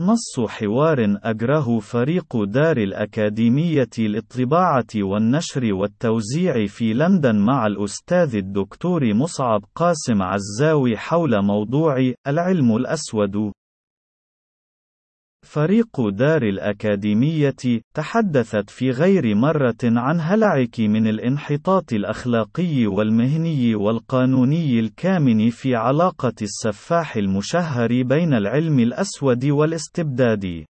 نص حوار أجره فريق دار الأكاديمية للطباعة والنشر والتوزيع في لندن مع الأستاذ الدكتور مصعب قاسم عزاوي حول موضوع العلم الأسود. فريق دار الأكاديمية تحدثت في غير مرة عن هلعك من الانحطاط الأخلاقي والمهني والقانوني الكامن في علاقة السفاح المشهر بين العلم الأسود والاستبداد.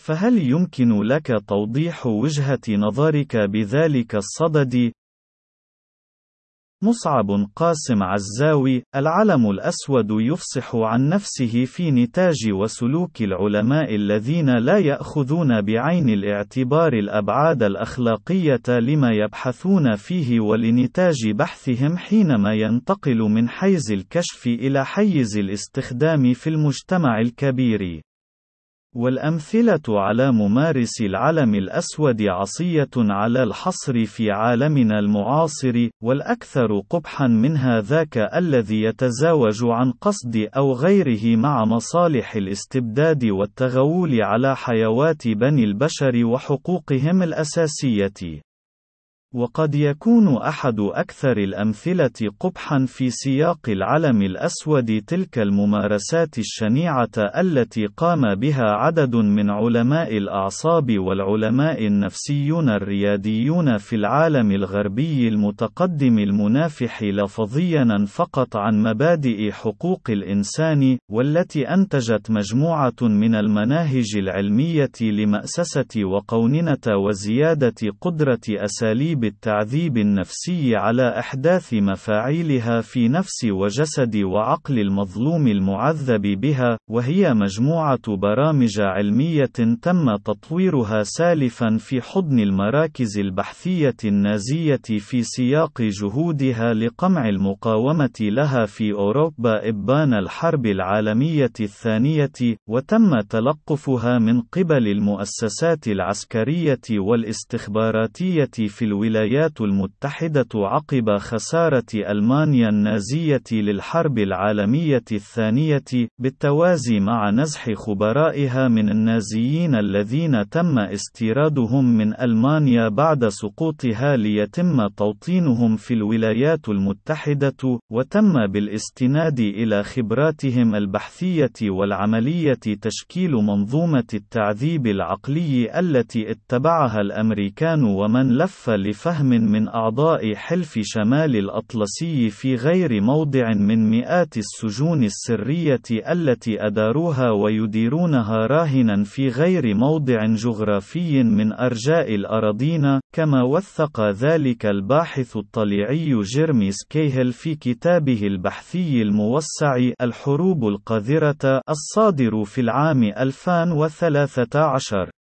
فهل يمكن لك توضيح وجهة نظرك بذلك الصدد؟ مصعب قاسم عزاوي العلم الأسود يفصح عن نفسه في نتاج وسلوك العلماء الذين لا يأخذون بعين الاعتبار الأبعاد الأخلاقية لما يبحثون فيه ولنتاج بحثهم حينما ينتقل من حيز الكشف إلى حيز الاستخدام في المجتمع الكبير. والأمثلة على ممارس العلم الأسود عصية على الحصر في عالمنا المعاصر، والأكثر قبحًا منها ذاك الذي يتزاوج عن قصد أو غيره مع مصالح الاستبداد والتغول على حيوات بني البشر وحقوقهم الأساسية. وقد يكون أحد أكثر الأمثلة قبحًا في سياق العلم الأسود تلك الممارسات الشنيعة التي قام بها عدد من علماء الأعصاب والعلماء النفسيون الرياديون في العالم الغربي المتقدم المنافح لفظيًا فقط عن مبادئ حقوق الإنسان، والتي أنتجت مجموعة من المناهج العلمية لمأسسة وقوننة وزيادة قدرة أساليب بالتعذيب النفسي على إحداث مفاعيلها في نفس وجسد وعقل المظلوم المعذب بها، وهي مجموعة برامج علمية تم تطويرها سالفا في حضن المراكز البحثية النازية في سياق جهودها لقمع المقاومة لها في أوروبا إبان الحرب العالمية الثانية، وتم تلقفها من قبل المؤسسات العسكرية والاستخباراتية في الولايات الولايات المتحدة عقب خسارة ألمانيا النازية للحرب العالمية الثانية، بالتوازي مع نزح خبرائها من النازيين الذين تم استيرادهم من ألمانيا بعد سقوطها ليتم توطينهم في الولايات المتحدة، وتم بالاستناد إلى خبراتهم البحثية والعملية تشكيل منظومة التعذيب العقلي التي اتبعها الأمريكان ومن لف فهم من أعضاء حلف شمال الأطلسي في غير موضع من مئات السجون السرية التي أداروها ويديرونها راهنا في غير موضع جغرافي من أرجاء الأراضين، كما وثق ذلك الباحث الطليعي جيرمي سكيهل في كتابه البحثي الموسع الحروب القذرة الصادر في العام 2013.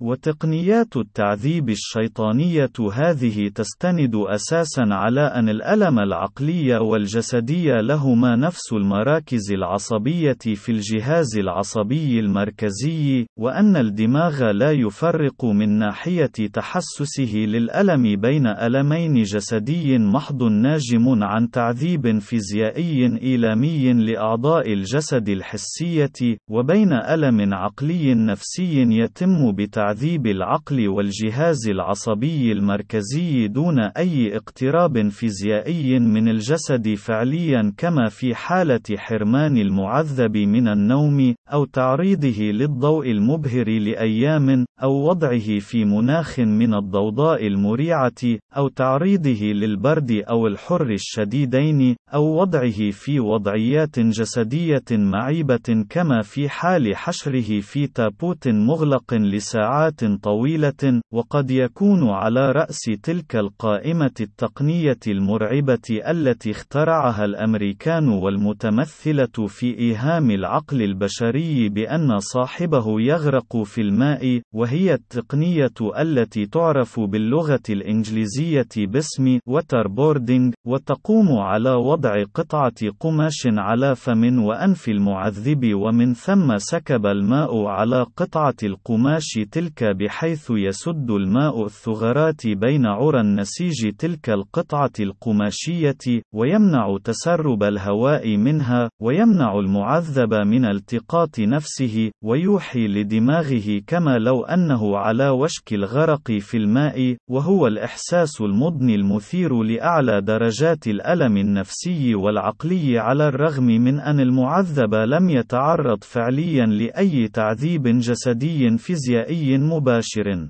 وتقنيات التعذيب الشيطانية هذه تستند أساسًا على أن الألم العقلي والجسدي لهما نفس المراكز العصبية في الجهاز العصبي المركزي، وأن الدماغ لا يفرق من ناحية تحسسه للألم بين ألمين جسدي محض ناجم عن تعذيب فيزيائي إيلامي لأعضاء الجسد الحسية، وبين ألم عقلي نفسي يتم بتعذيب تعذيب العقل والجهاز العصبي المركزي دون أي اقتراب فيزيائي من الجسد فعليا كما في حالة حرمان المعذب من النوم، أو تعريضه للضوء المبهر لأيام، أو وضعه في مناخ من الضوضاء المريعة، أو تعريضه للبرد أو الحر الشديدين، أو وضعه في وضعيات جسدية معيبة كما في حال حشره في تابوت مغلق لساعات ساعات طويلة، وقد يكون على رأس تلك القائمة التقنية المرعبة التي اخترعها الأمريكان والمتمثلة في إيهام العقل البشري بأن صاحبه يغرق في الماء، وهي التقنية التي تعرف باللغة الإنجليزية باسم waterboarding، وتقوم على وضع قطعة قماش على فم وأنف المعذب ومن ثم سكب الماء على قطعة القماش تلك تلك بحيث يسد الماء الثغرات بين عرى النسيج تلك القطعة القماشية، ويمنع تسرب الهواء منها، ويمنع المعذب من التقاط نفسه، ويوحي لدماغه كما لو أنه على وشك الغرق في الماء، وهو الإحساس المضني المثير لأعلى درجات الألم النفسي والعقلي على الرغم من أن المعذب لم يتعرض فعليا لأي تعذيب جسدي فيزيائي مباشر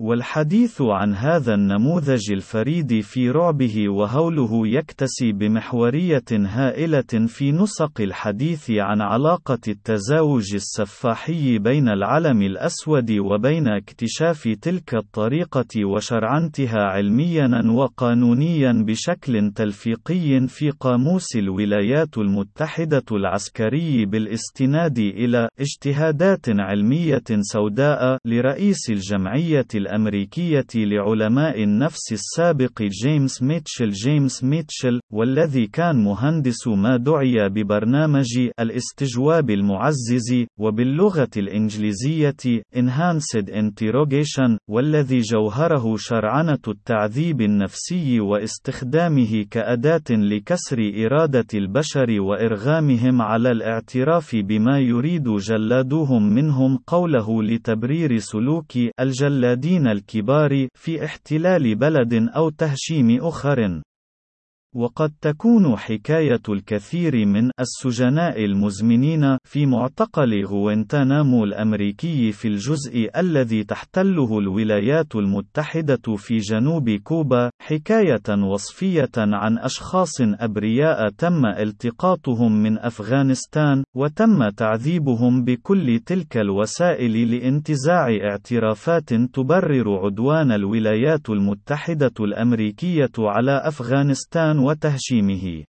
والحديث عن هذا النموذج الفريد في رعبه وهوله يكتسي بمحورية هائلة في نسق الحديث عن علاقة التزاوج السفاحي بين العلم الأسود وبين اكتشاف تلك الطريقة وشرعنتها علميا وقانونيا بشكل تلفيقي في قاموس الولايات المتحدة العسكري بالاستناد إلى اجتهادات علمية سوداء لرئيس الجمعية الأمريكية لعلماء النفس السابق جيمس ميتشل. جيمس ميتشل والذي كان مهندس ما دعي ببرنامج الاستجواب المعزز وباللغة الإنجليزية Enhanced Interrogation والذي جوهره شرعنة التعذيب النفسي واستخدامه كأداة لكسر إرادة البشر وإرغامهم على الاعتراف بما يريد جلادوهم منهم قوله لتبرير سلوك الجلادين اللاعبين الكبار في احتلال بلد أو تهشيم أخر. وقد تكون حكاية الكثير من السجناء المزمنين في معتقل غوينتانامو الأمريكي في الجزء الذي تحتله الولايات المتحدة في جنوب كوبا حكاية وصفية عن أشخاص أبرياء تم التقاطهم من أفغانستان وتم تعذيبهم بكل تلك الوسائل لانتزاع اعترافات تبرر عدوان الولايات المتحدة الأمريكية على أفغانستان وتهشيمه.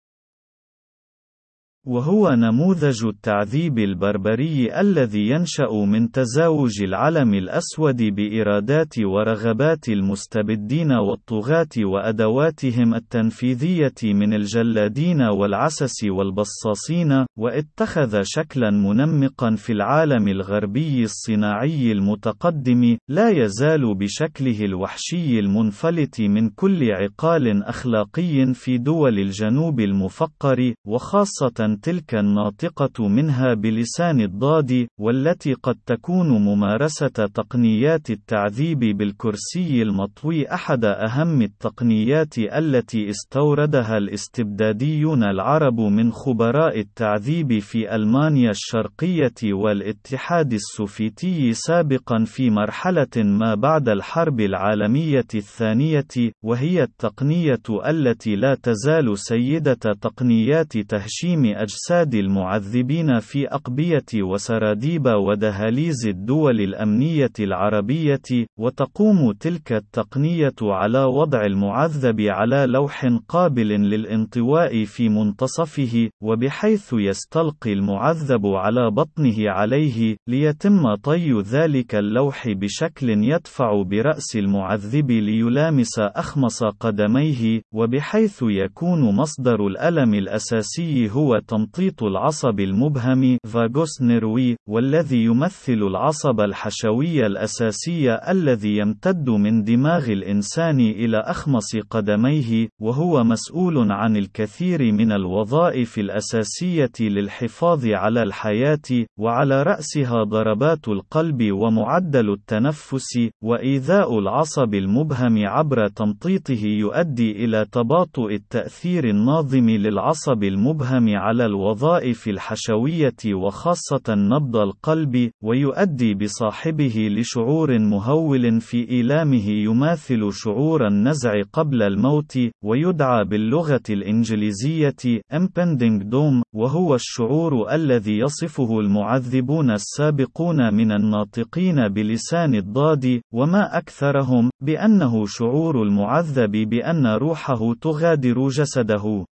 وهو نموذج التعذيب البربري الذي ينشأ من تزاوج العلم الأسود بإرادات ورغبات المستبدين والطغاة وأدواتهم التنفيذية من الجلادين والعسس والبصاصين، واتخذ شكلا منمقا في العالم الغربي الصناعي المتقدم، لا يزال بشكله الوحشي المنفلت من كل عقال أخلاقي في دول الجنوب المفقر، وخاصة تلك الناطقة منها بلسان الضاد، والتي قد تكون ممارسة تقنيات التعذيب بالكرسي المطوي أحد أهم التقنيات التي استوردها الاستبداديون العرب من خبراء التعذيب في ألمانيا الشرقية والاتحاد السوفيتي سابقا في مرحلة ما بعد الحرب العالمية الثانية، وهي التقنية التي لا تزال سيدة تقنيات تهشيم أجساد المعذبين في أقبية وسراديب ودهاليز الدول الأمنية العربية، وتقوم تلك التقنية على وضع المعذب على لوح قابل للانطواء في منتصفه، وبحيث يستلقي المعذب على بطنه عليه، ليتم طي ذلك اللوح بشكل يدفع برأس المعذب ليلامس أخمص قدميه، وبحيث يكون مصدر الألم الأساسي هو تمطيط العصب المبهم فاغوس نيروي والذي يمثل العصب الحشوي الأساسي الذي يمتد من دماغ الإنسان إلى أخمص قدميه وهو مسؤول عن الكثير من الوظائف الأساسية للحفاظ على الحياة وعلى رأسها ضربات القلب ومعدل التنفس وإيذاء العصب المبهم عبر تمطيطه يؤدي إلى تباطؤ التأثير الناظم للعصب المبهم على الوظائف الحشوية وخاصة نبض القلب، ويؤدي بصاحبه لشعور مهول في إيلامه يماثل شعور النزع قبل الموت، ويدعى باللغة الإنجليزية impending doom، وهو الشعور الذي يصفه المعذبون السابقون من الناطقين بلسان الضاد، وما أكثرهم، بأنه شعور المعذب بأن روحه تغادر جسده.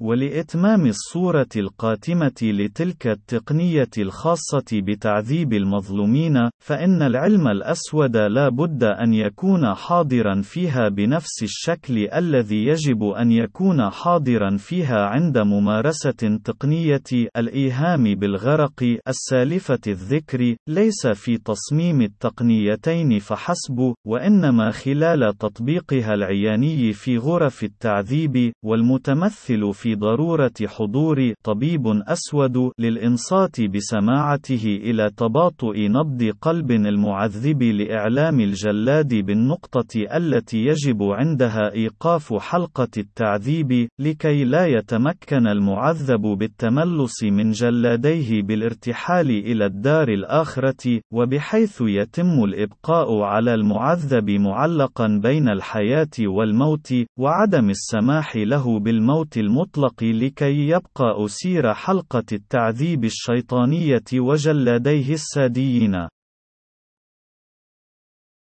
ولإتمام الصورة القاتمة لتلك التقنية الخاصة بتعذيب المظلومين، فإن العلم الأسود لا بد أن يكون حاضرا فيها بنفس الشكل الذي يجب أن يكون حاضرا فيها عند ممارسة تقنية الإيهام بالغرق السالفة الذكر، ليس في تصميم التقنيتين فحسب، وإنما خلال تطبيقها العياني في غرف التعذيب، والمتمثل في في ضرورة حضور طبيب أسود للإنصات بسماعته إلى تباطؤ نبض قلب المعذب لإعلام الجلاد بالنقطة التي يجب عندها إيقاف حلقة التعذيب، لكي لا يتمكن المعذب بالتملص من جلاديه بالارتحال إلى الدار الآخرة، وبحيث يتم الإبقاء على المعذب معلقا بين الحياة والموت، وعدم السماح له بالموت المطلق. المطلق لكي يبقى أسير حلقة التعذيب الشيطانية وجلاديه الساديين.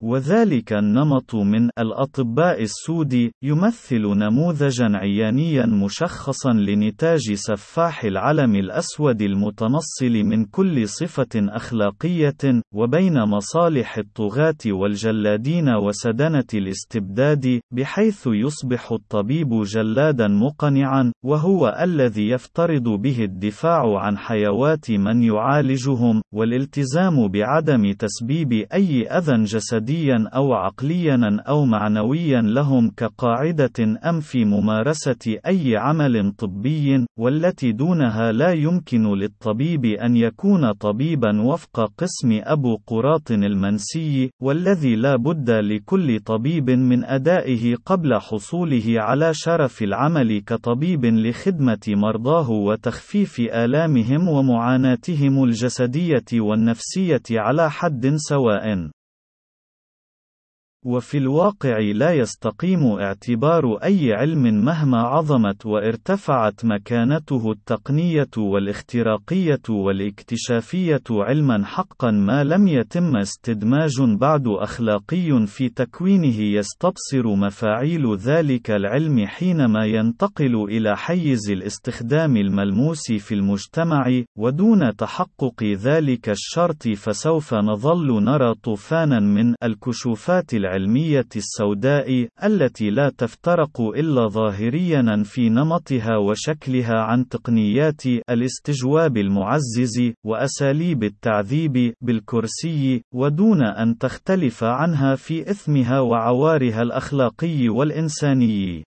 وذلك النمط من الأطباء السود يمثل نموذجا عيانيا مشخصا لنتاج سفاح العلم الأسود المتنصل من كل صفة أخلاقية وبين مصالح الطغاة والجلادين وسدنة الاستبداد بحيث يصبح الطبيب جلادا مقنعا وهو الذي يفترض به الدفاع عن حيوات من يعالجهم والالتزام بعدم تسبيب أي أذى جسدي جسديا أو عقليا أو معنويا لهم كقاعدة أم في ممارسة أي عمل طبي، والتي دونها لا يمكن للطبيب أن يكون طبيبا وفق قسم أبو قراط المنسي، والذي لا بد لكل طبيب من أدائه قبل حصوله على شرف العمل كطبيب لخدمة مرضاه وتخفيف آلامهم ومعاناتهم الجسدية والنفسية على حد سواء. وفي الواقع لا يستقيم اعتبار أي علم مهما عظمت وارتفعت مكانته التقنية والاختراقية والاكتشافية علما حقا ما لم يتم استدماج بعد أخلاقي في تكوينه يستبصر مفاعيل ذلك العلم حينما ينتقل إلى حيز الاستخدام الملموس في المجتمع ودون تحقق ذلك الشرط فسوف نظل نرى طوفانا من الكشوفات العلمية. العلمية السوداء التي لا تفترق إلا ظاهريا في نمطها وشكلها عن تقنيات الاستجواب المعزز وأساليب التعذيب بالكرسي ودون أن تختلف عنها في إثمها وعوارها الأخلاقي والإنساني.